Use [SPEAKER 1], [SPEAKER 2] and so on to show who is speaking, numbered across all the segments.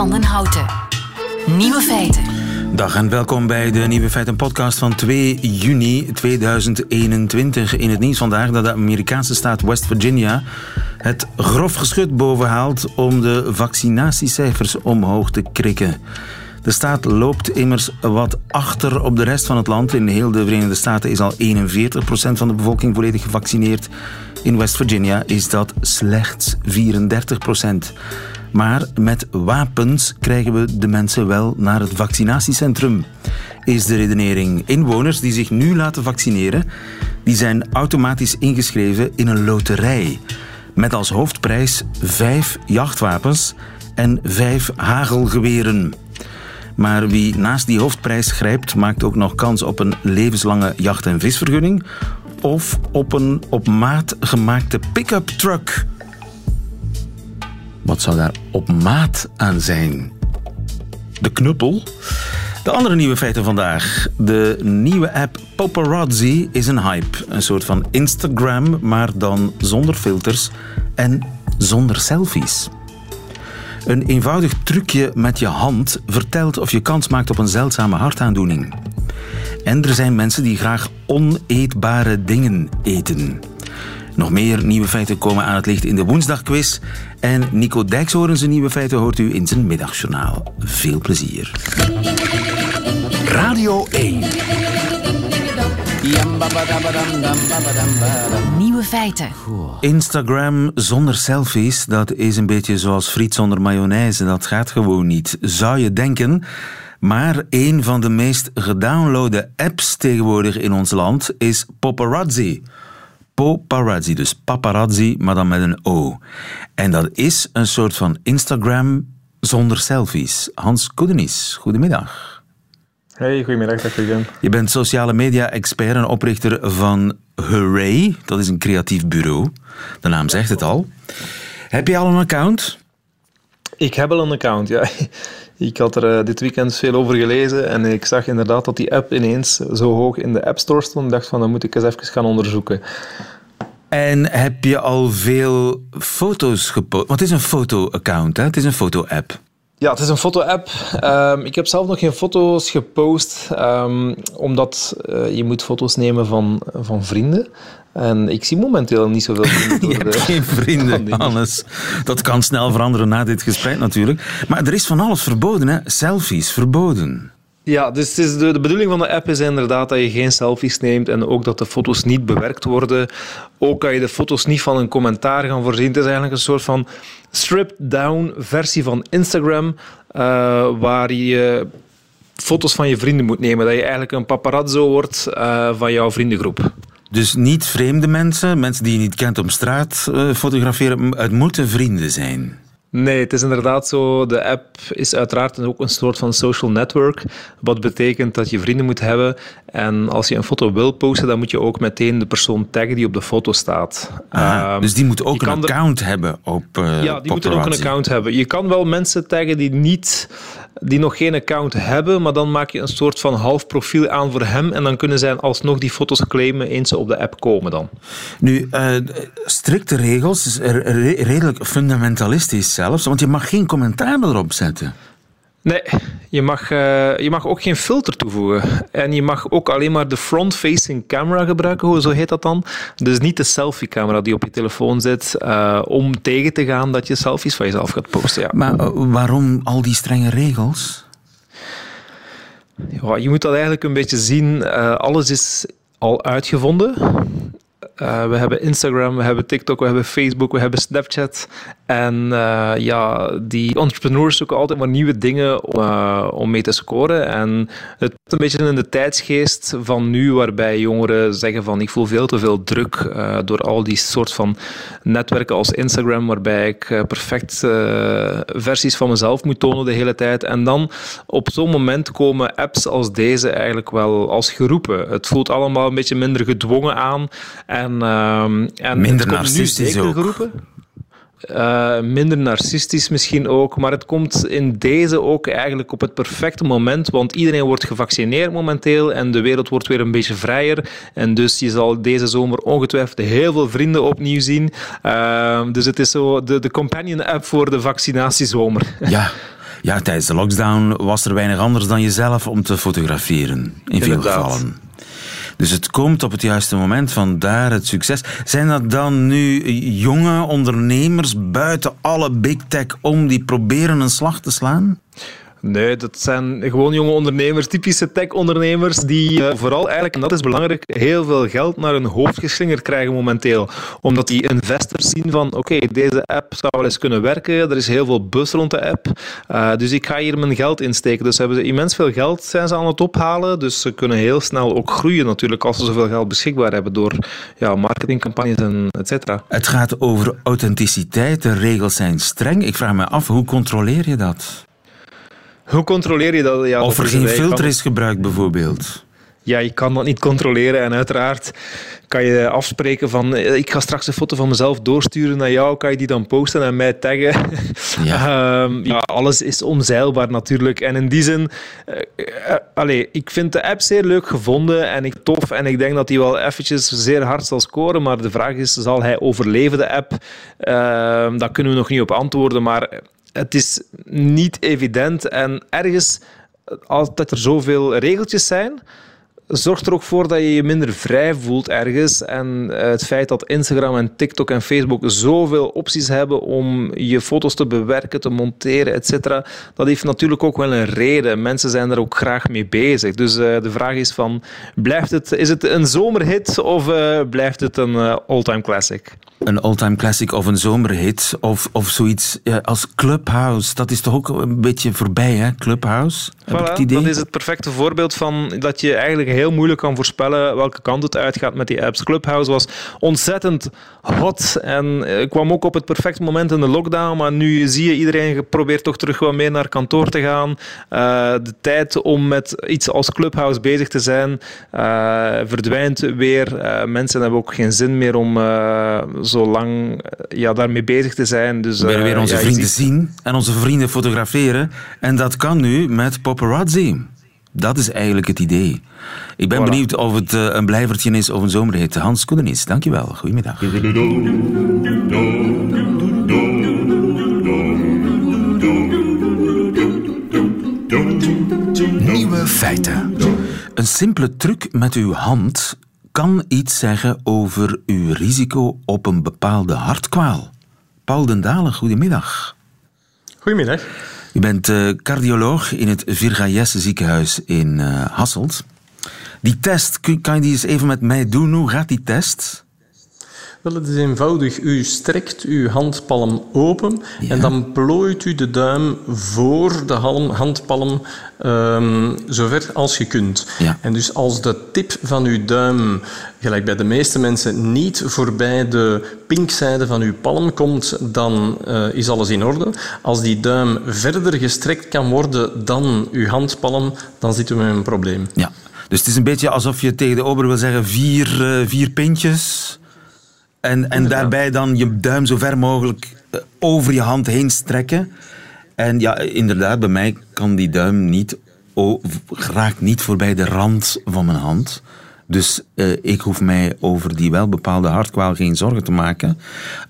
[SPEAKER 1] van den Houten. Nieuwe feiten.
[SPEAKER 2] Dag en welkom bij de Nieuwe Feiten podcast van 2 juni 2021. In het nieuws vandaag dat de Amerikaanse staat West Virginia het grof geschut bovenhaalt om de vaccinatiecijfers omhoog te krikken. De staat loopt immers wat achter op de rest van het land. In heel de Verenigde Staten is al 41% van de bevolking volledig gevaccineerd. In West Virginia is dat slechts 34%. Maar met wapens krijgen we de mensen wel naar het vaccinatiecentrum, is de redenering. Inwoners die zich nu laten vaccineren, die zijn automatisch ingeschreven in een loterij. Met als hoofdprijs vijf jachtwapens en vijf hagelgeweren. Maar wie naast die hoofdprijs grijpt, maakt ook nog kans op een levenslange jacht- en visvergunning of op een op maat gemaakte pick-up truck. Wat zou daar op maat aan zijn? De knuppel? De andere nieuwe feiten vandaag. De nieuwe app Paparazzi is een hype. Een soort van Instagram, maar dan zonder filters en zonder selfies. Een eenvoudig trucje met je hand vertelt of je kans maakt op een zeldzame hartaandoening. En er zijn mensen die graag oneetbare dingen eten. Nog meer nieuwe feiten komen aan het licht in de woensdagquiz. En Nico Dijkshoorn zijn nieuwe feiten hoort u in zijn middagjournaal. Veel plezier.
[SPEAKER 3] Radio 1.
[SPEAKER 1] Nieuwe feiten.
[SPEAKER 2] Instagram zonder selfies, dat is een beetje zoals friet zonder mayonaise. Dat gaat gewoon niet, zou je denken. Maar een van de meest gedownloade apps tegenwoordig in ons land is Paparazzi. Paparazzi, dus paparazzi, maar dan met een O. En dat is een soort van Instagram zonder selfies. Hans Koedenis, goedemiddag.
[SPEAKER 4] Hey, goedemiddag, dag Jurgen.
[SPEAKER 2] Je bent sociale media-expert en oprichter van Hooray. Dat is een creatief bureau. De naam zegt het al. Heb je al een account?
[SPEAKER 4] Ik heb al een account, ja. Ik had er uh, dit weekend veel over gelezen en ik zag inderdaad dat die app ineens zo hoog in de App Store stond. Ik dacht van, dan moet ik eens even gaan onderzoeken.
[SPEAKER 2] En heb je al veel foto's gepost? Want het is een foto-account, hè? Het is een foto-app.
[SPEAKER 4] Ja, het is een foto-app. Um, ik heb zelf nog geen foto's gepost, um, omdat uh, je moet foto's nemen van, van vrienden. En ik zie momenteel niet zoveel vrienden.
[SPEAKER 2] je hebt geen vrienden, Hannes. Dat kan snel veranderen na dit gesprek natuurlijk. Maar er is van alles verboden, hè? Selfies, verboden.
[SPEAKER 4] Ja, dus is de, bedoeling van de app is inderdaad dat je geen selfies neemt en ook dat de foto's niet bewerkt worden. Ook kan je de foto's niet van een commentaar gaan voorzien. Het is eigenlijk een soort van stripped-down versie van Instagram, uh, waar je foto's van je vrienden moet nemen. Dat je eigenlijk een paparazzo wordt uh, van jouw vriendengroep.
[SPEAKER 2] Dus niet vreemde mensen, mensen die je niet kent op straat uh, fotograferen. Het moeten vrienden zijn.
[SPEAKER 4] Nee, het is inderdaad zo. De app is uiteraard ook een soort van social network. Wat betekent dat je vrienden moet hebben. En als je een foto wil posten, dan moet je ook meteen de persoon taggen die op de foto staat.
[SPEAKER 2] Ah, um, dus die moet ook een account er... hebben op uh,
[SPEAKER 4] Ja, die moeten ook een account hebben. Je kan wel mensen taggen die, niet, die nog geen account hebben, maar dan maak je een soort van half profiel aan voor hem. En dan kunnen zij alsnog die foto's claimen eens ze op de app komen dan.
[SPEAKER 2] Nu, uh, strikte regels, redelijk fundamentalistisch zelfs, want je mag geen commentaar erop zetten.
[SPEAKER 4] Nee, je mag, uh, je mag ook geen filter toevoegen. En je mag ook alleen maar de front-facing camera gebruiken, hoe zo heet dat dan. Dus niet de selfie-camera die op je telefoon zit, uh, om tegen te gaan dat je selfies van jezelf gaat posten. Ja.
[SPEAKER 2] Maar uh, waarom al die strenge regels?
[SPEAKER 4] Ja, je moet dat eigenlijk een beetje zien. alles is al uitgevonden. Uh, we hebben Instagram, we hebben TikTok, we hebben Facebook, we hebben Snapchat. En uh, ja, die entrepreneurs zoeken altijd maar nieuwe dingen om, uh, om mee te scoren. En het is een beetje in de tijdsgeest van nu, waarbij jongeren zeggen van ik voel veel te veel druk door al die soort van netwerken als Instagram, waarbij ik perfect versies van mezelf moet tonen de hele tijd. En dan op zo'n moment komen apps als deze eigenlijk wel als geroepen. Het voelt allemaal een beetje minder gedwongen aan. En, uh, en
[SPEAKER 2] minder narcistisch ook.
[SPEAKER 4] Geroepen. Uh, minder narcistisch misschien ook, maar het komt in deze ook eigenlijk op het perfecte moment, want iedereen wordt gevaccineerd momenteel en de wereld wordt weer een beetje vrijer. En dus je zal deze zomer ongetwijfeld heel veel vrienden opnieuw zien. Uh, dus het is zo de, de companion app voor de vaccinatiezomer.
[SPEAKER 2] Ja. Ja, tijdens de lockdown was er weinig anders dan jezelf om te fotograferen. In veel gevallen. Dus het komt op het juiste moment, vandaar het succes. Zijn dat dan nu jonge ondernemers buiten alle big tech om die proberen een slag te slaan?
[SPEAKER 4] Nee, dat zijn gewoon jonge ondernemers, typische tech-ondernemers, die eh, vooral eigenlijk, en dat is belangrijk, heel veel geld naar hun hoofd geslingerd krijgen momenteel. Omdat die investors zien van, oké, deze app zou wel eens kunnen werken, er is heel veel buzz rond de app, eh, dus ik ga hier mijn geld insteken. Dus hebben ze immens veel geld zijn ze aan het ophalen, dus ze kunnen heel snel ook groeien natuurlijk als ze zoveel geld beschikbaar hebben door ja, marketingcampagnes en et cetera.
[SPEAKER 2] Het gaat over authenticiteit, de regels zijn streng. Ik vraag me af, hoe controleer je dat?
[SPEAKER 4] Hoe controleer je dat? Ja,
[SPEAKER 2] Of er geen
[SPEAKER 4] een-
[SPEAKER 2] filter is gebruikt bijvoorbeeld?
[SPEAKER 4] Ja, je kan dat niet controleren. En uiteraard kan je afspreken van... eh, Ik ga straks een foto van mezelf doorsturen naar jou. Kan je die dan posten en mij taggen?
[SPEAKER 2] Ja.
[SPEAKER 4] Ehm, ja, alles is onzeilbaar natuurlijk. En in die zin... eh, eh, allee, ik vind de app zeer leuk gevonden en ik tof. En ik denk dat hij wel eventjes zeer hard zal scoren. Maar de vraag is, zal hij overleven, de app? Ehm, daar kunnen we nog niet op antwoorden. Maar het is niet evident. En ergens, altijd er zoveel regeltjes zijn zorgt er ook voor dat je je minder vrij voelt ergens. En eh, het feit dat Instagram en TikTok en Facebook zoveel opties hebben om je foto's te bewerken, te monteren, etc. Dat heeft natuurlijk ook wel een reden. Mensen zijn er ook graag mee bezig. Dus eh, de vraag is van, blijft het, is het een zomerhit of eh, blijft het een all-time classic?
[SPEAKER 2] Een all-time classic of een zomerhit of, of zoiets als Clubhouse. Dat is toch ook een beetje voorbij, hè? Clubhouse? Heb ik
[SPEAKER 4] Voilà,
[SPEAKER 2] het idee?
[SPEAKER 4] dat is het perfecte voorbeeld van dat je eigenlijk heel moeilijk kan voorspellen welke kant het uitgaat met die apps. Clubhouse was ontzettend hot en eh, kwam ook op het perfecte moment in de lockdown, maar nu zie je iedereen probeert toch terug wat meer naar kantoor te gaan. Eh, de tijd om met iets als Clubhouse bezig te zijn eh, verdwijnt weer. Eh, mensen hebben ook geen zin meer om zo lang ja, daarmee bezig te zijn. Dus,
[SPEAKER 2] We willen weer onze
[SPEAKER 4] ja,
[SPEAKER 2] vrienden
[SPEAKER 4] ziet-
[SPEAKER 2] zien en onze vrienden fotograferen. En dat kan nu met paparazzi. Dat is eigenlijk het idee. Ik ben
[SPEAKER 4] Voilà.
[SPEAKER 2] benieuwd of het eh, een blijvertje is of een zomerhit. Hans Koedenis, dankjewel. Goedemiddag. Nieuwe feiten. Een simpele truc met uw hand kan iets zeggen over uw risico op een bepaalde hartkwaal. Paul den Dalen, goedemiddag.
[SPEAKER 3] Goedemiddag.
[SPEAKER 2] U bent eh, cardioloog in het Virga Jesse ziekenhuis in eh, Hasselt. Die test, kan je die eens even met mij doen? Hoe gaat die test?
[SPEAKER 3] Wel, het is eenvoudig. U strekt uw handpalm open en dan plooit u de duim voor de handpalm ehm zover als je kunt.
[SPEAKER 2] Ja.
[SPEAKER 3] En dus als de tip van uw duim, gelijk bij de meeste mensen, niet voorbij de pinkzijde van uw palm komt, dan eh, is alles in orde. Als die duim verder gestrekt kan worden dan uw handpalm, dan zitten we met een probleem.
[SPEAKER 2] Ja. Dus het is een beetje alsof je tegen de ober wil zeggen vier, eh, vier pintjes. En, en daarbij dan je duim zo ver mogelijk eh, over je hand heen strekken. En ja, inderdaad, bij mij kan die duim niet, raakt niet voorbij de rand van mijn hand. Dus eh, ik hoef mij over die wel bepaalde hartkwaal geen zorgen te maken.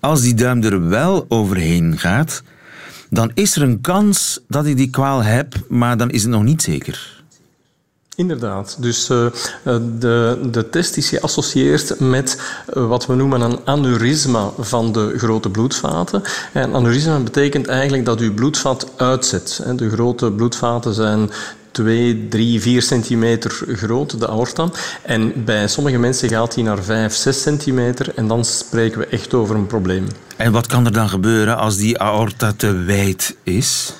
[SPEAKER 2] Als die duim er wel overheen gaat, dan is er een kans dat ik die kwaal heb, maar dan is het nog niet zeker.
[SPEAKER 3] Inderdaad. Dus eh, eh, de, de test is geassocieerd met eh, wat we noemen een aneurysma van de grote bloedvaten. En aneurysma betekent eigenlijk dat uw bloedvat uitzet. De grote bloedvaten zijn 2, 3, 4 centimeter groot, de aorta. En bij sommige mensen gaat die naar 5, 6 centimeter. En dan spreken we echt over een probleem.
[SPEAKER 2] En wat kan er dan gebeuren als die aorta te wijd is?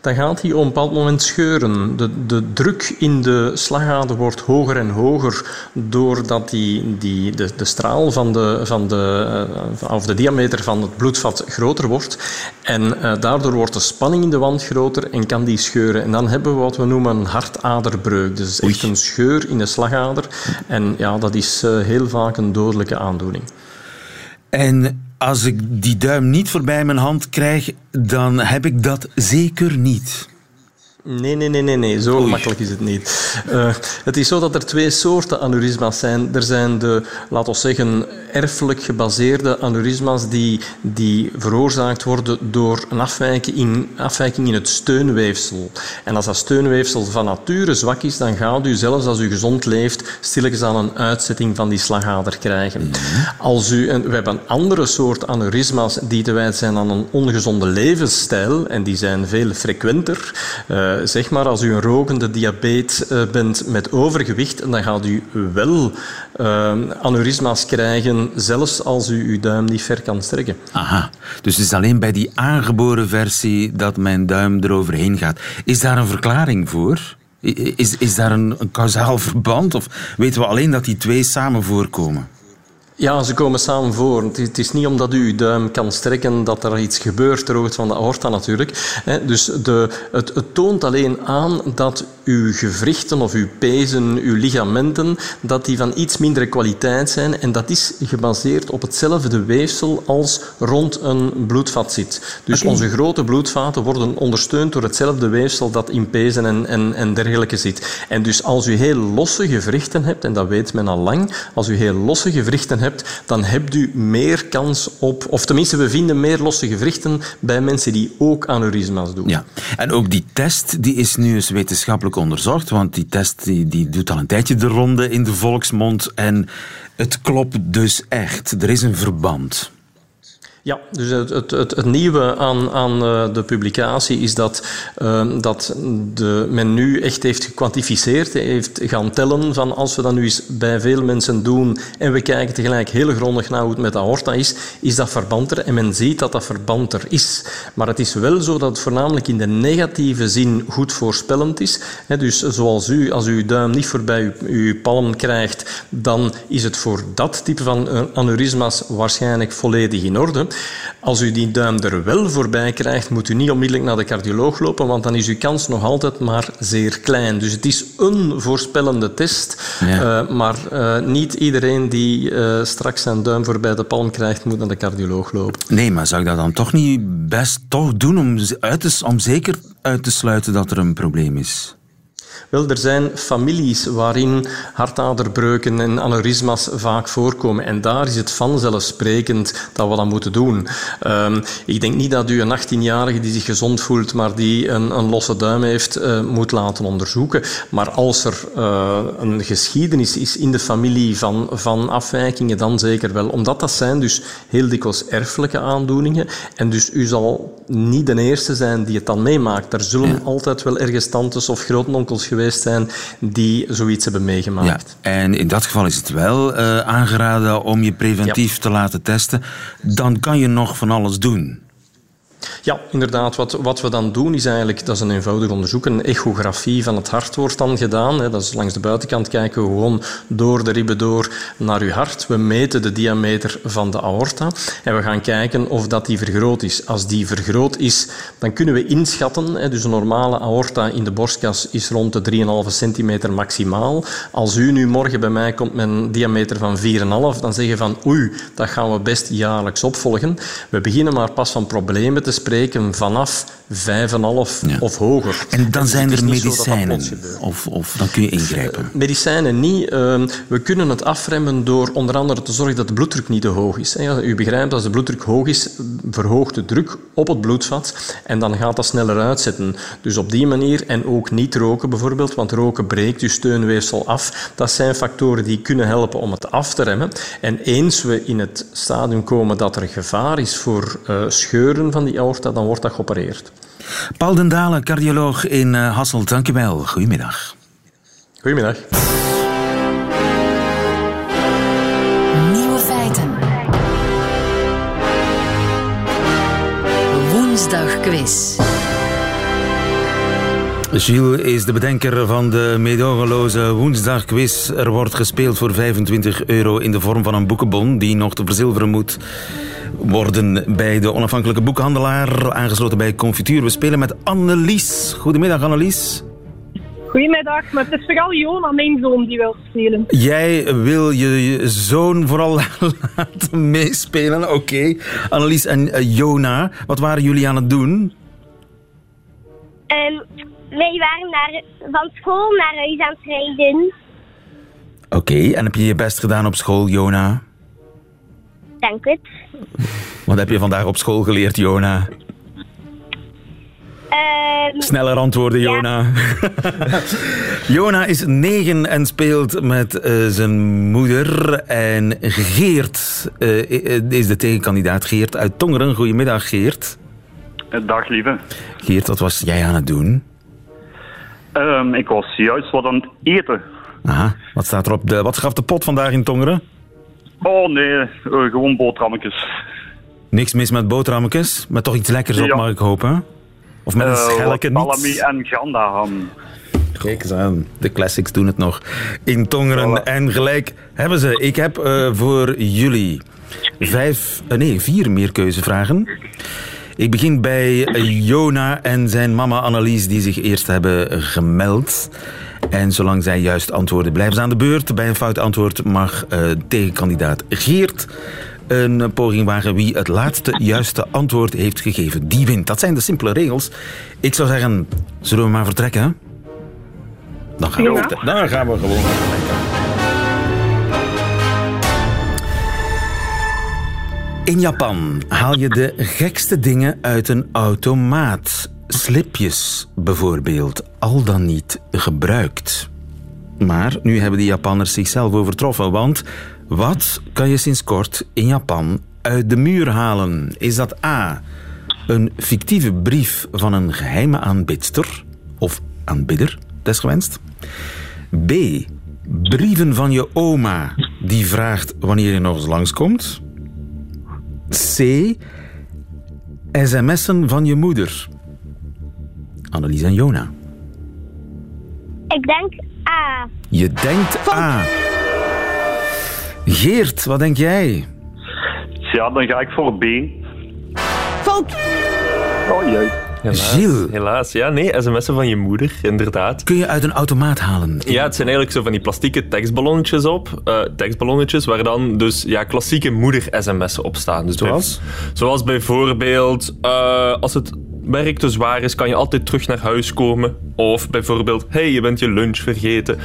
[SPEAKER 3] Dan gaat hij op een bepaald moment scheuren. De, de druk in de slagader wordt hoger en hoger doordat die, die, de, de straal van de, van de, eh, of de diameter van het bloedvat groter wordt. En eh, daardoor wordt de spanning in de wand groter en kan die scheuren. En dan hebben we wat we noemen een hartaderbreuk. Dus echt een scheur in de slagader. En ja, dat is eh, heel vaak een dodelijke aandoening.
[SPEAKER 2] En als ik die duim niet voorbij mijn hand krijg, dan heb ik dat zeker niet.
[SPEAKER 3] Nee, nee, nee, nee, nee. zo makkelijk is het niet. Uh, het is zo dat er twee soorten aneurysma's zijn. Er zijn de, laten we zeggen, erfelijk gebaseerde aneurysma's die, die veroorzaakt worden door een afwijking in, afwijking in het steunweefsel. En als dat steunweefsel van nature zwak is, dan gaat u zelfs als u gezond leeft stilletjes aan een uitzetting van die slagader krijgen. Mhm. Als u, en we hebben een andere soort aneurysma's die te wijten zijn aan een ongezonde levensstijl en die zijn veel frequenter. Uh, eh, zeg maar, als u een rokende diabetes uh, bent met overgewicht, dan gaat u wel uh, aneurysma's krijgen, zelfs als u uw duim niet ver kan strekken.
[SPEAKER 2] Aha, dus het is alleen bij die aangeboren versie dat mijn duim eroverheen gaat. Is daar een verklaring voor? Is, is daar een, een kausaal verband? Of weten we alleen dat die twee samen voorkomen?
[SPEAKER 3] Ja, ze komen samen voor. Het is niet omdat u uw duim kan strekken dat er iets gebeurt ter hoogte van de aorta natuurlijk. Dus de, het, het, toont alleen aan dat uw gewrichten of uw pezen, uw ligamenten, dat die van iets mindere kwaliteit zijn. En dat is gebaseerd op hetzelfde weefsel als rond een bloedvat zit. Dus onze grote bloedvaten worden ondersteund door hetzelfde weefsel dat in pezen en, en, en dergelijke zit. En dus als u heel losse gewrichten hebt, en dat weet men al lang, als u heel losse gewrichten hebt, dan hebt u meer kans op, of tenminste, we vinden meer losse gewrichten bij mensen die ook aneurysma's doen.
[SPEAKER 2] Ja, en ook die test die is nu eens wetenschappelijk onderzocht, want die test die, die doet al een tijdje de ronde in de volksmond en het klopt dus echt. Er is een verband.
[SPEAKER 3] Ja, dus het, het, het, nieuwe aan, aan eh, de publicatie is dat, uh, dat de, men nu echt heeft gekwantificeerd, heeft gaan tellen van als we dat nu eens bij veel mensen doen en we kijken tegelijk heel grondig naar hoe het met aorta is, is dat verband er en men ziet dat dat verband er is. Maar het is wel zo dat het voornamelijk in de negatieve zin goed voorspellend is. Dus zoals u, als u uw duim niet voorbij uw, uw palm krijgt, dan is het voor dat type van aneurysma's waarschijnlijk volledig in orde. Als u die duim er wel voorbij krijgt, moet u niet onmiddellijk naar de cardioloog lopen, want dan is uw kans nog altijd maar zeer klein. Dus het is een voorspellende test, uh, maar uh, niet iedereen die uh, straks zijn duim voorbij de palm krijgt, moet naar de cardioloog lopen.
[SPEAKER 2] Nee, maar zou ik dat dan toch niet best toch doen om, uit te, om zeker uit te sluiten dat er een probleem is?
[SPEAKER 3] Wel, er zijn families waarin hartaderbreuken en aneurysma's vaak voorkomen. En daar is het vanzelfsprekend dat we dat moeten doen. Um, ik denk niet dat u een 18-jarige die zich gezond voelt, maar die een, een losse duim heeft, uh, moet laten onderzoeken. Maar als er uh, een geschiedenis is in de familie van, van afwijkingen, dan zeker wel. Omdat dat zijn dus heel dikwijls erfelijke aandoeningen. En dus u zal niet de eerste zijn die het dan meemaakt. Er zullen ja. altijd wel ergens tantes of grootonkels geweest zijn die zoiets hebben meegemaakt.
[SPEAKER 2] Ja, en in dat geval is het wel uh, aangeraden om je preventief ja. te laten testen. Dan kan je nog van alles doen.
[SPEAKER 3] Ja, inderdaad. Wat, wat we dan doen is eigenlijk, dat is een eenvoudig onderzoek, een echografie van het hart wordt dan gedaan. Hè. Dat is langs de buitenkant kijken we gewoon door de ribben door naar uw hart. We meten de diameter van de aorta en we gaan kijken of dat die vergroot is. Als die vergroot is, dan kunnen we inschatten, hè, dus een normale aorta in de borstkas is rond de 3,5 centimeter maximaal. Als u nu morgen bij mij komt met een diameter van 4,5, dan zeggen van oei, dat gaan we best jaarlijks opvolgen. We beginnen maar pas van problemen te spreken vanaf 5,5 ja. of hoger.
[SPEAKER 2] En dan zijn er medicijnen, of, of dan kun je ingrijpen?
[SPEAKER 3] Uh, medicijnen niet. Uh, we kunnen het afremmen door onder andere te zorgen dat de bloeddruk niet te hoog is. U begrijpt, als de bloeddruk hoog is, verhoogt de druk op het bloedvat en dan gaat dat sneller uitzetten. Dus op die manier, en ook niet roken bijvoorbeeld, want roken breekt uw steunweefsel af. Dat zijn factoren die kunnen helpen om het af te remmen. En eens we in het stadium komen dat er gevaar is voor uh, scheuren van die aorta, dan wordt dat geopereerd.
[SPEAKER 2] Paul den Dalen, cardioloog in uh, Hasselt. Dankjewel. Goedemiddag.
[SPEAKER 3] Goedemiddag.
[SPEAKER 1] Nieuwe feiten. Woensdag quiz.
[SPEAKER 2] Gilles is de bedenker van de meedogenloze woensdagquiz. Er wordt gespeeld voor 25 euro in de vorm van een boekenbon die nog te verzilveren moet worden bij de onafhankelijke boekhandelaar. Aangesloten bij Confituur. We spelen met Annelies. Goedemiddag Annelies.
[SPEAKER 5] Goedemiddag, maar het is vooral Jona, mijn zoon, die wil spelen.
[SPEAKER 2] Jij wil je zoon vooral laten meespelen. Oké. Okay. Annelies en uh, Jona, wat waren jullie aan het doen?
[SPEAKER 5] En
[SPEAKER 6] wij waren naar, van school naar huis aan het rijden.
[SPEAKER 2] Oké, en heb je je best gedaan op school, Jona?
[SPEAKER 6] Denk het.
[SPEAKER 2] Wat heb je vandaag op school geleerd, Jona?
[SPEAKER 6] Ehm,
[SPEAKER 2] Sneller antwoorden,
[SPEAKER 6] Ja.
[SPEAKER 2] Jona. Jona is negen en speelt met eh, zijn moeder. En Geert eh, is de tegenkandidaat. Geert uit Tongeren. Goedemiddag, Geert.
[SPEAKER 7] Dag lieve.
[SPEAKER 2] Geert, wat was jij aan het doen?
[SPEAKER 7] Ehm, ik was juist wat aan het eten.
[SPEAKER 2] Aha, wat staat er op de... Wat gaf de pot vandaag in Tongeren?
[SPEAKER 7] Oh nee, eh, gewoon boterhammetjes.
[SPEAKER 2] Niks mis met boterhammetjes, maar toch iets lekkers op, mag ik hopen. Of met een
[SPEAKER 7] Eh,
[SPEAKER 2] schelke
[SPEAKER 7] salami en gandaham.
[SPEAKER 2] Kijk eens aan, de classics doen het nog. In Tongeren
[SPEAKER 7] Voilà.
[SPEAKER 2] en gelijk hebben ze. Ik heb eh, voor jullie vijf, nee, vier meerkeuzevragen. Ik begin bij Jona en zijn mama Annelies, die zich eerst hebben gemeld. En zolang zij juist antwoorden, blijven ze aan de beurt. Bij een fout antwoord mag eh, tegenkandidaat Geert een eh, poging wagen. Wie het laatste juiste antwoord heeft gegeven, die wint. Dat zijn de simpele regels. Ik zou zeggen, zullen we maar vertrekken? Dan gaan we,
[SPEAKER 5] Ja.
[SPEAKER 2] Dan gaan we gewoon vertrekken. In Japan haal je de gekste dingen uit een automaat. Slipjes bijvoorbeeld, al dan niet gebruikt. Maar nu hebben de Japanners zichzelf overtroffen, want wat kan je sinds kort in Japan uit de muur halen? Is dat A, een fictieve brief van een geheime aanbidster of aanbidder, desgewenst? B, brieven van je oma die vraagt wanneer je nog eens langskomt? C, sms'en van je moeder? Annelies en Jona.
[SPEAKER 6] ik denk A.
[SPEAKER 2] Je denkt A. Geert, wat denk jij?
[SPEAKER 7] Ja, dan ga ik voor B.
[SPEAKER 6] Fout.
[SPEAKER 7] Oh juist.
[SPEAKER 8] Helaas,
[SPEAKER 2] Gilles.
[SPEAKER 8] helaas. Ja, nee, sms'en van je moeder, inderdaad.
[SPEAKER 2] Kun je uit een automaat halen?
[SPEAKER 8] Ja, het zijn eigenlijk zo van die plastieke tekstballonnetjes op. eh, tekstballonnetjes waar dan dus ja, klassieke moeder-sms'en op staan. Dus
[SPEAKER 2] Zoals?
[SPEAKER 8] bij- zoals bijvoorbeeld, eh, als het werk te zwaar is, kan je altijd terug naar huis komen. Of bijvoorbeeld, hey, je bent je lunch vergeten.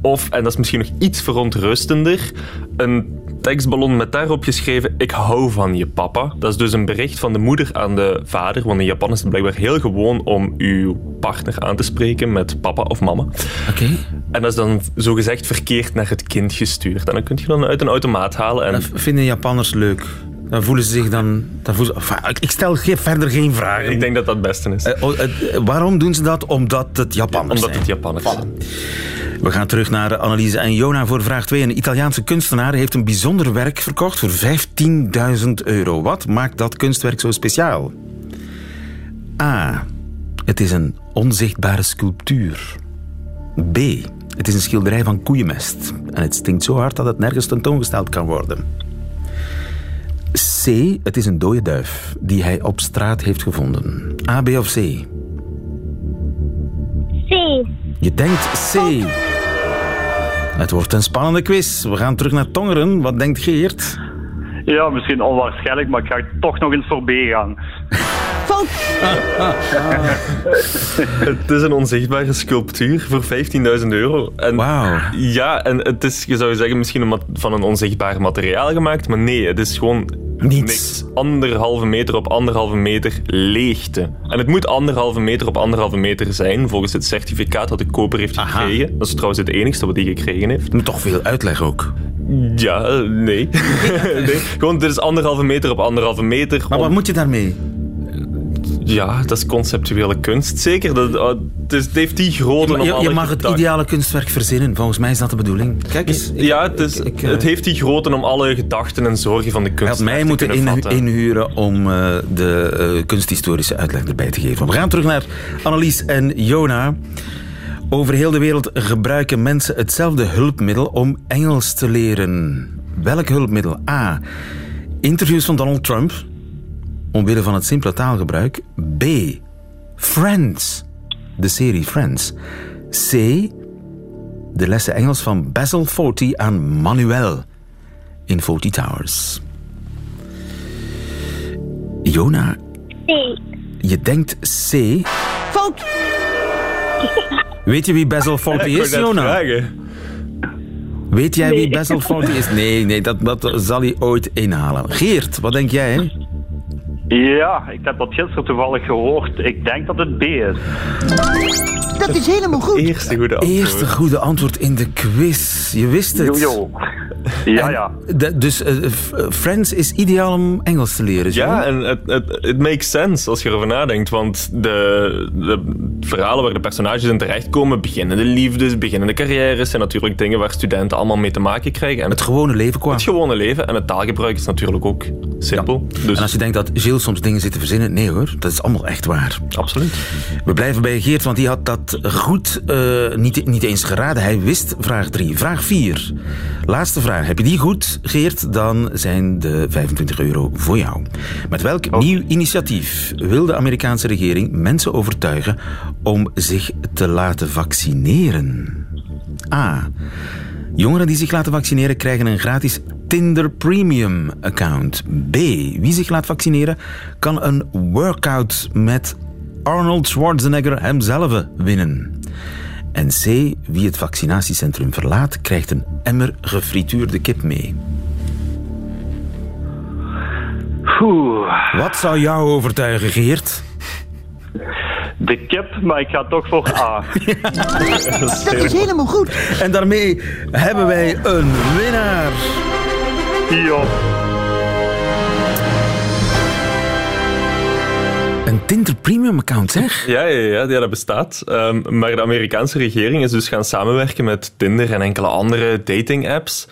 [SPEAKER 8] Of, en dat is misschien nog iets verontrustender, een tekstballon met daarop geschreven, ik hou van je papa. Dat is dus een bericht van de moeder aan de vader, want in Japan is het blijkbaar heel gewoon om uw partner aan te spreken met papa of mama.
[SPEAKER 2] Oké.
[SPEAKER 8] En dat is dan zogezegd verkeerd naar het kind gestuurd. En dan kun je dan uit een automaat halen. En
[SPEAKER 2] Dat vinden Japanners leuk. Dan voelen ze zich dan... dan voelen ze, enfin, ik- stel ge- verder geen vragen.
[SPEAKER 8] ik denk dat dat het beste is.
[SPEAKER 2] Eh, oh, eh, waarom doen ze dat? Omdat het Japanners
[SPEAKER 8] omdat het Japanners is.
[SPEAKER 2] We gaan terug naar Anneliese en Jona voor vraag 2. Een Italiaanse kunstenaar heeft een bijzonder werk verkocht voor 15.000 euro. Wat maakt dat kunstwerk zo speciaal? A. Het is een onzichtbare sculptuur. B. Het is een schilderij van koeienmest. En het stinkt zo hard dat het nergens tentoongesteld kan worden. C. Het is een dode duif die hij op straat heeft gevonden. A, B of C?
[SPEAKER 6] C.
[SPEAKER 2] Je denkt C. Het wordt een spannende quiz. We gaan terug naar Tongeren. Wat denkt Geert?
[SPEAKER 7] Ja, misschien onwaarschijnlijk, maar ik ga toch nog eens voor B gaan.
[SPEAKER 8] Het is een onzichtbare sculptuur voor 15.000 euro. En
[SPEAKER 2] Wauw.
[SPEAKER 8] Ja, en het is, je zou zeggen, misschien van een onzichtbaar materiaal gemaakt, maar nee, het is gewoon
[SPEAKER 2] Niets.
[SPEAKER 8] niks. Anderhalve meter op anderhalve meter leegte. En het moet anderhalve meter op anderhalve meter zijn, volgens het certificaat dat de koper heeft
[SPEAKER 2] Aha.
[SPEAKER 8] gekregen. Dat is trouwens het enigste wat die gekregen heeft.
[SPEAKER 2] Moet toch veel uitleg ook.
[SPEAKER 8] Ja, eh, nee. nee. Gewoon, dit is anderhalve meter op anderhalve meter.
[SPEAKER 2] Maar
[SPEAKER 8] om-
[SPEAKER 2] wat moet je daarmee?
[SPEAKER 8] Ja, dat is conceptuele kunst, zeker. Dat, oh, het, het heeft die grootte om
[SPEAKER 2] Je, je mag het ideale kunstwerk verzinnen. Volgens mij is dat de bedoeling. Kijk eens. ik-
[SPEAKER 8] Ja, het, is,
[SPEAKER 2] ik- ik, eh,
[SPEAKER 8] het heeft die grootte om alle gedachten en zorgen van de kunst
[SPEAKER 2] had mij
[SPEAKER 8] te
[SPEAKER 2] moeten in- inhuren om eh, de eh, kunsthistorische uitleg erbij te geven. We gaan terug naar Annelies en Jona. Over heel de wereld gebruiken mensen hetzelfde hulpmiddel om Engels te leren. Welk hulpmiddel? A. Interviews van Donald Trump, omwille van het simpele taalgebruik. B. Friends, de serie Friends. C. De lessen Engels van Basil Fawlty aan Manuel in Fawlty Towers. Jona,
[SPEAKER 6] C.
[SPEAKER 2] je denkt C.
[SPEAKER 6] Fout.
[SPEAKER 2] Weet je wie Basil
[SPEAKER 8] wou
[SPEAKER 2] is, Jona?
[SPEAKER 8] vragen.
[SPEAKER 2] Weet jij wie Basil Fawlty is? Nee, nee, dat, dat zal hij ooit inhalen. Geert, wat denk jij? Hè?
[SPEAKER 7] Ja, ik heb dat gisteren toevallig gehoord. Ik denk dat het B is.
[SPEAKER 9] Dat is helemaal goed.
[SPEAKER 8] Eerste goede antwoord.
[SPEAKER 2] Eerste goede antwoord in de quiz. Je wist het.
[SPEAKER 7] Jojo. Ja, ja.
[SPEAKER 2] De- dus eh, F- eh, Friends is ideaal om Engels te leren.
[SPEAKER 8] Ja, en het, het, het makes sense als je erover nadenkt. Want de, de verhalen waar de personages in terechtkomen, beginnende liefdes, beginnende carrières, zijn natuurlijk dingen waar studenten allemaal mee te maken krijgen. En
[SPEAKER 2] Het gewone leven qua.
[SPEAKER 8] het gewone leven en het taalgebruik is natuurlijk ook simpel. Dus
[SPEAKER 2] En als je denkt dat Gilles soms dingen zit te verzinnen, nee hoor, dat is allemaal echt waar.
[SPEAKER 8] absoluut.
[SPEAKER 2] We blijven bij Geert, want die had dat goed eh, niet, niet eens geraden. Hij wist vraag 3. Vraag 4. Laatste vraag. Heb je die goed, Geert? Dan zijn de 25 euro voor jou. Met welk nieuw initiatief wil de Amerikaanse regering mensen overtuigen om zich te laten vaccineren? A. Jongeren die zich laten vaccineren krijgen een gratis Tinder Premium account. B. Wie zich laat vaccineren kan een workout met Arnold Schwarzenegger hemzelf winnen. En C. Wie het vaccinatiecentrum verlaat krijgt een emmer gefrituurde kip mee.
[SPEAKER 7] Oeh,
[SPEAKER 2] Wat zou jou overtuigen, Geert?
[SPEAKER 7] de kip, maar ik ga toch voor A.
[SPEAKER 9] Dat is helemaal goed.
[SPEAKER 2] En daarmee hebben wij een winnaar. Een Tinder Premium account, zeg.
[SPEAKER 8] Ja, ja, ja, ja dat bestaat. Ehm, maar de Amerikaanse regering is dus gaan samenwerken met Tinder en enkele andere dating-apps.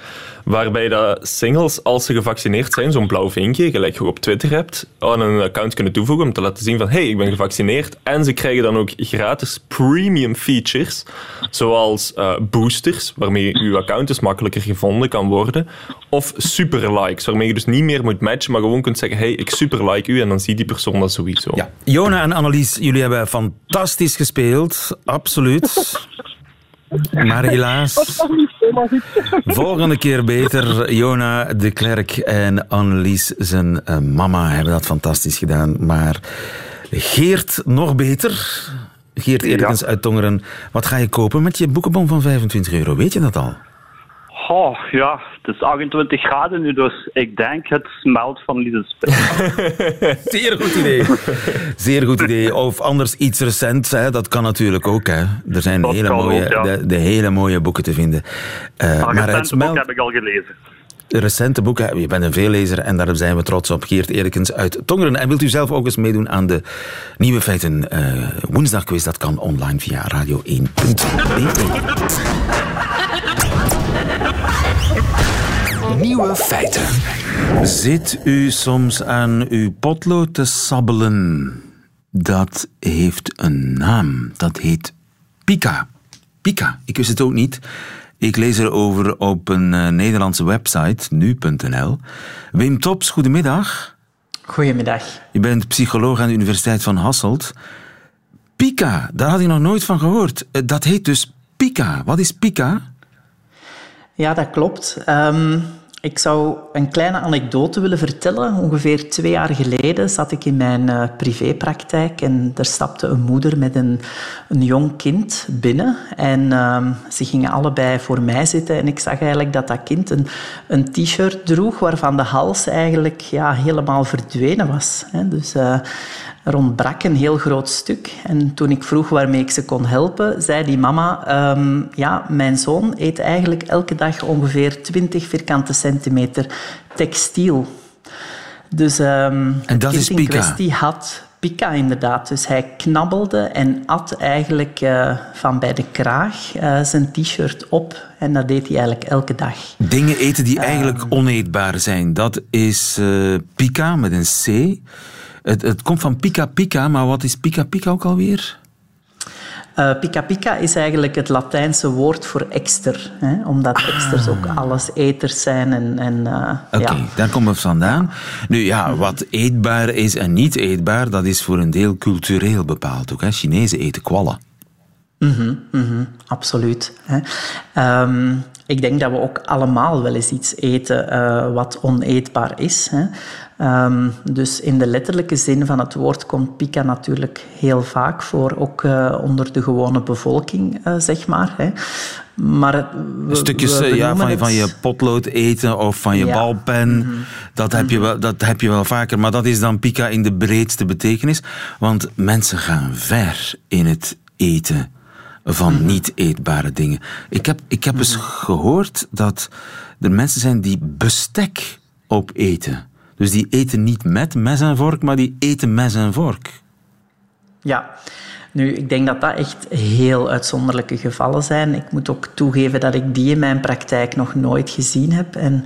[SPEAKER 8] Waarbij dat singles, als ze gevaccineerd zijn, zo'n blauw vinkje, gelijk je op Twitter hebt, aan een account kunnen toevoegen om te laten zien van hey, ik ben gevaccineerd. En ze krijgen dan ook gratis premium features, zoals eh, boosters, waarmee je account dus makkelijker gevonden kan worden. Of super likes, waarmee je dus niet meer moet matchen, maar gewoon kunt zeggen hey, ik super like u en dan ziet die persoon dat sowieso.
[SPEAKER 2] Ja. Jona en Annelies, jullie hebben fantastisch gespeeld. Absoluut. Maar helaas, volgende keer beter. Jona de Klerk en Annelies, zijn eh, mama, hebben dat fantastisch gedaan. Maar Geert nog beter. Geert Erikens uit Tongeren. Wat ga je kopen met je boekenbon van 25 euro? Weet je dat al?
[SPEAKER 7] Oh, ja, het is 28 graden nu, dus ik denk het smelt van Lidl-spit.
[SPEAKER 2] Zeer goed idee. Zeer goed idee. Of anders iets recents, hè. dat kan natuurlijk ook. Hè. Er zijn
[SPEAKER 7] Dat
[SPEAKER 2] hele mooie,
[SPEAKER 7] ook, ja.
[SPEAKER 2] de, de hele mooie boeken te vinden. Eh, maar het smelt,
[SPEAKER 7] heb ik al gelezen.
[SPEAKER 2] recente boeken, je bent een veellezer en daar zijn we trots op. Geert Erikens uit Tongeren. En wilt u zelf ook eens meedoen aan de Nieuwe Feiten eh woensdagquiz? Dat kan online via radio1.be.
[SPEAKER 1] Nieuwe feiten.
[SPEAKER 2] Zit u soms aan uw potlood te sabbelen? Dat heeft een naam. Dat heet Pika. Pika. Ik wist het ook niet. Ik lees erover op een eh, Nederlandse website, nu.nl. Wim Tops, goedemiddag.
[SPEAKER 10] Goedemiddag.
[SPEAKER 2] Je bent psycholoog aan de Universiteit van Hasselt. Pika, daar had ik nog nooit van gehoord. Eh, Dat heet dus Pika. Wat is Pika?
[SPEAKER 10] Ja, dat klopt. Ehm, ik zou een kleine anekdote willen vertellen. Ongeveer twee jaar geleden zat ik in mijn eh, privépraktijk en er stapte een moeder met een, een jong kind binnen. En ehm, ze gingen allebei voor mij zitten en ik zag eigenlijk dat dat kind een, een t-shirt droeg waarvan de hals eigenlijk ja, helemaal verdwenen was. Dus eh, er ontbrak een heel groot stuk. En toen ik vroeg waarmee ik ze kon helpen, zei die mama... ehm, ja, mijn zoon eet eigenlijk elke dag ongeveer 20 vierkante centimeter textiel. Dus ehm het
[SPEAKER 2] dat is
[SPEAKER 10] in kwestie had pica inderdaad. Dus hij knabbelde en at eigenlijk eh, van bij de kraag eh, zijn t-shirt op. En dat deed hij eigenlijk elke dag.
[SPEAKER 2] Dingen eten die eigenlijk oneetbaar zijn. Dat is eh Pika met een C. Het, het komt van Pika Pika, maar wat is Pika Pika ook alweer?
[SPEAKER 10] Eh pika pika is eigenlijk het Latijnse woord voor ekster. Hè? Omdat eksters ook alleseters zijn. En, en, eh,
[SPEAKER 2] Oké,
[SPEAKER 10] ja.
[SPEAKER 2] daar komt het vandaan. Nu ja, wat eetbaar is en niet eetbaar, dat is voor een deel cultureel bepaald ook. Hè? Chinezen eten kwallen.
[SPEAKER 10] Mhm, mhm, absoluut. Hè. Ehm, ik denk dat we ook allemaal wel eens iets eten uh, wat oneetbaar is. Hè. Um, dus in de letterlijke zin van het woord komt pika natuurlijk heel vaak voor, ook uh, onder de gewone bevolking, uh, zeg maar. Hè. Maar
[SPEAKER 2] we, Stukjes we ja, van, van, je potlood eten of van je ja. balpen, mm -hmm. dat, heb je wel, dat heb je wel vaker. Maar dat is dan pika in de breedste betekenis. Want mensen gaan ver in het eten van mm -hmm. niet eetbare dingen. Ik heb, ik heb mm -hmm. eens gehoord dat er mensen zijn die bestek opeten. Dus die eten niet met mes en vork, maar die eten mes en vork.
[SPEAKER 10] Ja, nu, ik denk dat dat echt heel uitzonderlijke gevallen zijn. Ik moet ook toegeven dat ik die in mijn praktijk nog nooit gezien heb. En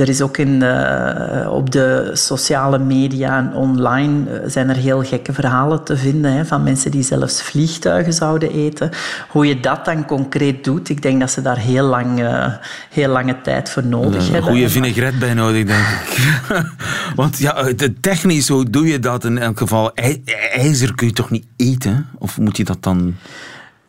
[SPEAKER 10] er is ook in de, op de sociale media en online zijn er heel gekke verhalen te vinden hè, van mensen die zelfs vliegtuigen zouden eten. Hoe je dat dan concreet doet, ik denk dat ze daar heel, lang, uh, heel lange tijd voor nodig hebben.
[SPEAKER 2] Een goede vinaigrette bij nodig, denk ik. Want ja, technisch, hoe doe je dat in elk geval? IJzer kun je toch niet eten? Of moet je dat dan...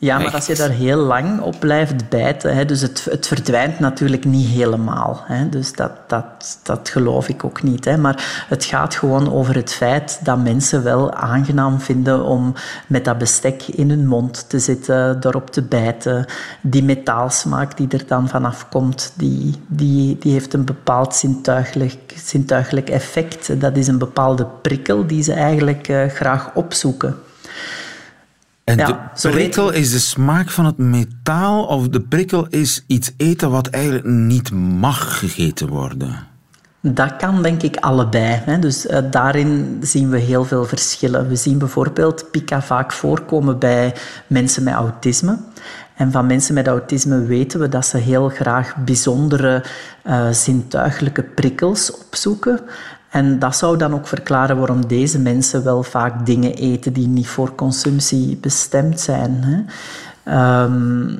[SPEAKER 10] Ja, maar als je daar heel lang op blijft bijten, hè, dus het, het verdwijnt natuurlijk niet helemaal. Hè, dus dat, dat, dat geloof ik ook niet. Hè, maar het gaat gewoon over het feit dat mensen wel aangenaam vinden om met dat bestek in hun mond te zitten, daarop te bijten. Die metaalsmaak die er dan vanaf komt, die, die, die heeft een bepaald zintuigelijk, zintuigelijk effect. Dat is een bepaalde prikkel die ze eigenlijk uh, graag opzoeken.
[SPEAKER 2] En ja, de prikkel is de smaak van het metaal of de prikkel is iets eten wat eigenlijk niet mag gegeten worden?
[SPEAKER 10] Dat kan denk ik allebei. Hè. Dus uh, daarin zien we heel veel verschillen. We zien bijvoorbeeld pika vaak voorkomen bij mensen met autisme. En van mensen met autisme weten we dat ze heel graag bijzondere uh, zintuigelijke prikkels opzoeken. En dat zou dan ook verklaren waarom deze mensen wel vaak dingen eten die niet voor consumptie bestemd zijn. Hè. Um,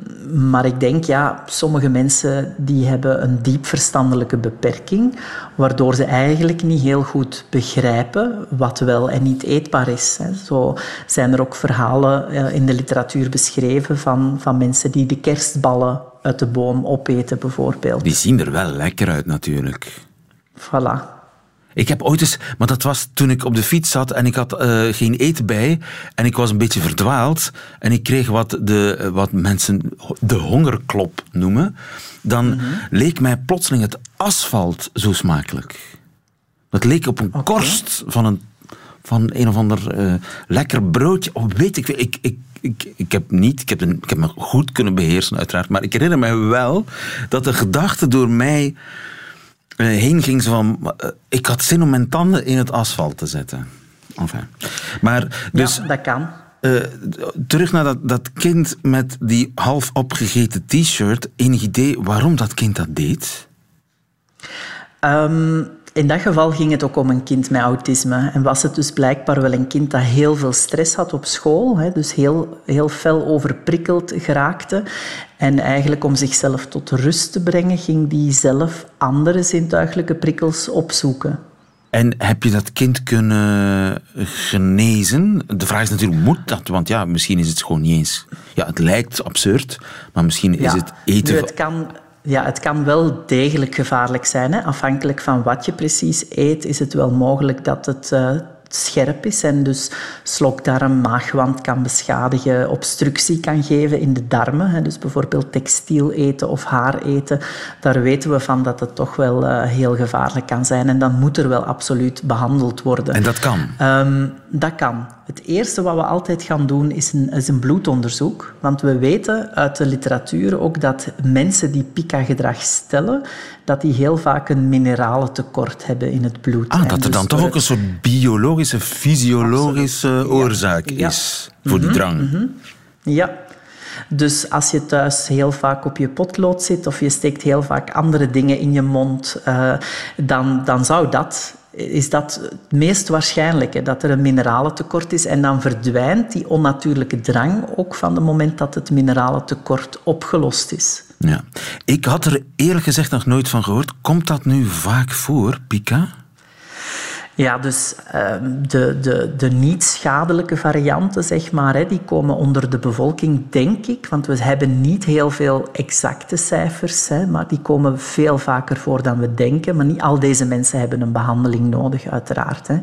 [SPEAKER 10] maar ik denk, ja, sommige mensen die hebben een diep verstandelijke beperking, waardoor ze eigenlijk niet heel goed begrijpen wat wel en niet eetbaar is. Hè. Zo zijn er ook verhalen in de literatuur beschreven van, van mensen die de kerstballen uit de boom opeten, bijvoorbeeld.
[SPEAKER 2] Die zien er wel lekker uit, natuurlijk.
[SPEAKER 10] Voilà.
[SPEAKER 2] Ik heb ooit eens, maar dat was toen ik op de fiets zat en ik had uh, geen eten bij en ik was een beetje verdwaald en ik kreeg wat, de, wat mensen de hongerklop noemen. Dan mm -hmm. leek mij plotseling het asfalt zo smakelijk. Dat leek op een okay. korst van een, van een of ander uh, lekker broodje. Of weet ik, ik, ik, ik, ik heb niet, ik heb, een, ik heb me goed kunnen beheersen uiteraard, maar ik herinner me wel dat de gedachte door mij heen ging. Zo van, uh, ik had zin om mijn tanden in het asfalt te zetten. Enfin. Maar dus,
[SPEAKER 10] ja, dat kan.
[SPEAKER 2] Uh, terug naar dat, dat kind met die half opgegeten t-shirt. Enig idee waarom dat kind dat deed?
[SPEAKER 10] Um, in dat geval ging het ook om een kind met autisme. En was het dus blijkbaar wel een kind dat heel veel stress had op school. Hè, dus heel, heel fel overprikkeld geraakte. En eigenlijk om zichzelf tot rust te brengen, ging die zelf andere zintuigelijke prikkels opzoeken.
[SPEAKER 2] En heb je dat kind kunnen genezen? De vraag is natuurlijk, moet dat? Want ja, misschien is het gewoon niet eens... Ja, het lijkt absurd, maar misschien is
[SPEAKER 10] ja,
[SPEAKER 2] het eten...
[SPEAKER 10] Nu, het kan ja, het kan wel degelijk gevaarlijk zijn. Hè. Afhankelijk van wat je precies eet, is het wel mogelijk dat het uh, scherp is en dus slokdarm, maagwand kan beschadigen, obstructie kan geven in de darmen. Hè. Dus bijvoorbeeld textiel eten of haar eten, daar weten we van dat het toch wel uh, heel gevaarlijk kan zijn. En dan moet er wel absoluut behandeld worden.
[SPEAKER 2] En dat kan?
[SPEAKER 10] Um, dat kan. Het eerste wat we altijd gaan doen is een, is een bloedonderzoek. Want we weten uit de literatuur ook dat mensen die pika-gedrag stellen, dat die heel vaak een mineralentekort hebben in het bloed.
[SPEAKER 2] Ah, dat er dus dan toch ook een soort biologische, fysiologische Absoluut. oorzaak ja. is ja. voor die drang.
[SPEAKER 10] Mm -hmm. Ja. Dus als je thuis heel vaak op je potlood zit of je steekt heel vaak andere dingen in je mond, uh, dan, dan zou dat is dat het meest waarschijnlijke, dat er een mineralentekort is. En dan verdwijnt die onnatuurlijke drang ook van het moment dat het mineralentekort opgelost is.
[SPEAKER 2] Ja. Ik had er eerlijk gezegd nog nooit van gehoord. Komt dat nu vaak voor, Pika?
[SPEAKER 10] Ja, dus ehm, de, de, de niet schadelijke varianten, zeg maar, hè, die komen onder de bevolking, denk ik. Want we hebben niet heel veel exacte cijfers, hè, maar die komen veel vaker voor dan we denken. Maar niet al deze mensen hebben een behandeling nodig, uiteraard. Hè.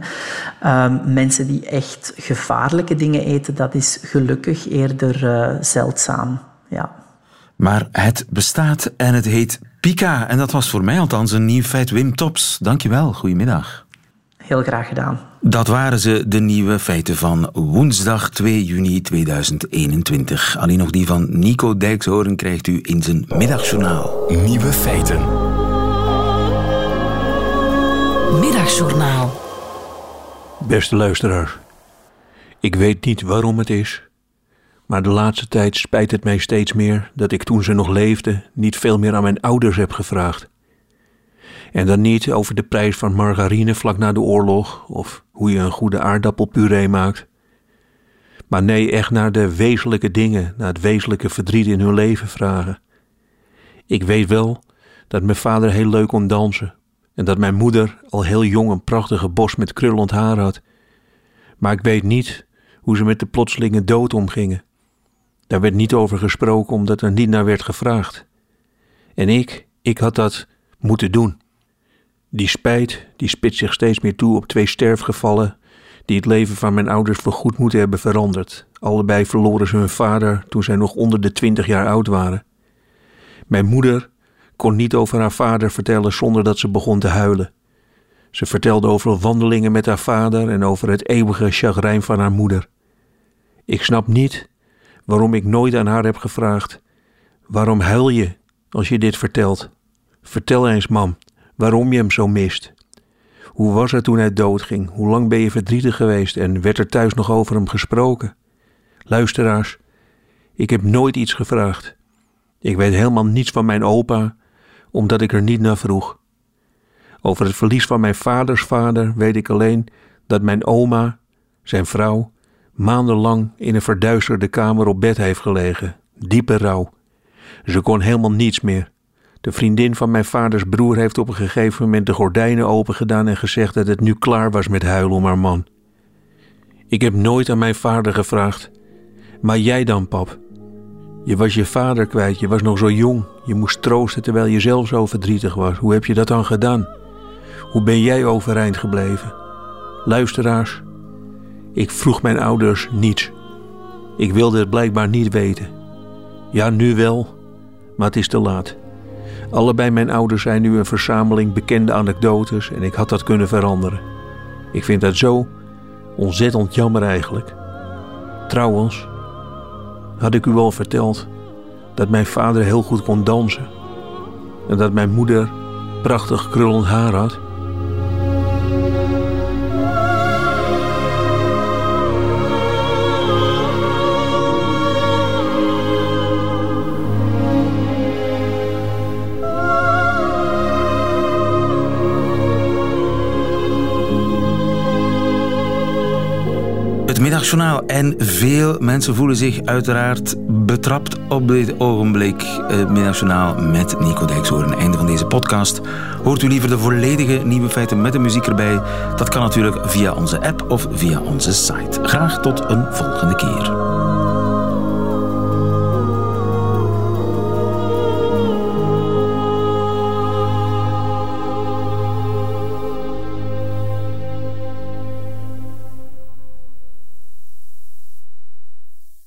[SPEAKER 10] Ehm, mensen die echt gevaarlijke dingen eten, dat is gelukkig eerder uh, zeldzaam. Ja.
[SPEAKER 2] Maar het bestaat en het heet Pika. En dat was voor mij althans een nieuw feit. Wim Tops, dankjewel. Goedemiddag.
[SPEAKER 10] Heel graag gedaan.
[SPEAKER 2] Dat waren ze, de nieuwe feiten van woensdag 2 juni 2021. Alleen nog die van Nico Dijkshoorn krijgt u in zijn middagjournaal.
[SPEAKER 1] Nieuwe feiten.
[SPEAKER 11] Middagjournaal.
[SPEAKER 12] Beste luisteraars, ik weet niet waarom het is, maar de laatste tijd spijt het mij steeds meer dat ik toen ze nog leefden niet veel meer aan mijn ouders heb gevraagd. En dan niet over de prijs van margarine vlak na de oorlog of hoe je een goede aardappelpuree maakt. Maar nee, echt naar de wezenlijke dingen, naar het wezenlijke verdriet in hun leven vragen. Ik weet wel dat mijn vader heel leuk kon dansen en dat mijn moeder al heel jong een prachtige bos met krullend haar had. Maar ik weet niet hoe ze met de plotselinge dood omgingen. Daar werd niet over gesproken omdat er niet naar werd gevraagd. En ik, ik had dat moeten doen. Die spijt, die spitst zich steeds meer toe op twee sterfgevallen die het leven van mijn ouders voorgoed moeten hebben veranderd. Allebei verloren ze hun vader toen zij nog onder de twintig jaar oud waren. Mijn moeder kon niet over haar vader vertellen zonder dat ze begon te huilen. Ze vertelde over wandelingen met haar vader en over het eeuwige chagrijn van haar moeder. Ik snap niet waarom ik nooit aan haar heb gevraagd: waarom huil je als je dit vertelt? Vertel eens, mam, waarom je hem zo mist. Hoe was het toen hij doodging? Hoe lang ben je verdrietig geweest en werd er thuis nog over hem gesproken? Luisteraars, ik heb nooit iets gevraagd. Ik weet helemaal niets van mijn opa, omdat ik er niet naar vroeg. Over het verlies van mijn vaders vader weet ik alleen dat mijn oma, zijn vrouw, maandenlang in een verduisterde kamer op bed heeft gelegen, diepe rouw. Ze kon helemaal niets meer. De vriendin van mijn vaders broer heeft op een gegeven moment de gordijnen opengedaan en gezegd dat het nu klaar was met huilen om haar man. Ik heb nooit aan mijn vader gevraagd. Maar jij dan, pap? Je was je vader kwijt, je was nog zo jong. Je moest troosten terwijl je zelf zo verdrietig was. Hoe heb je dat dan gedaan? Hoe ben jij overeind gebleven? Luisteraars, ik vroeg mijn ouders niets. Ik wilde het blijkbaar niet weten. Ja, nu wel, maar het is te laat. Allebei mijn ouders zijn nu een verzameling bekende anekdotes en ik had dat kunnen veranderen. Ik vind dat zo ontzettend jammer eigenlijk. Trouwens, had ik u al verteld dat mijn vader heel goed kon dansen en dat mijn moeder prachtig krullend haar had?
[SPEAKER 2] Middagjournaal. En veel mensen voelen zich uiteraard betrapt op dit ogenblik. Het Middagjournaal met Nico Dijkshoorn. Einde van deze podcast. Hoort u liever de volledige nieuwe feiten met de muziek erbij? Dat kan natuurlijk via onze app of via onze site. Graag tot een volgende keer.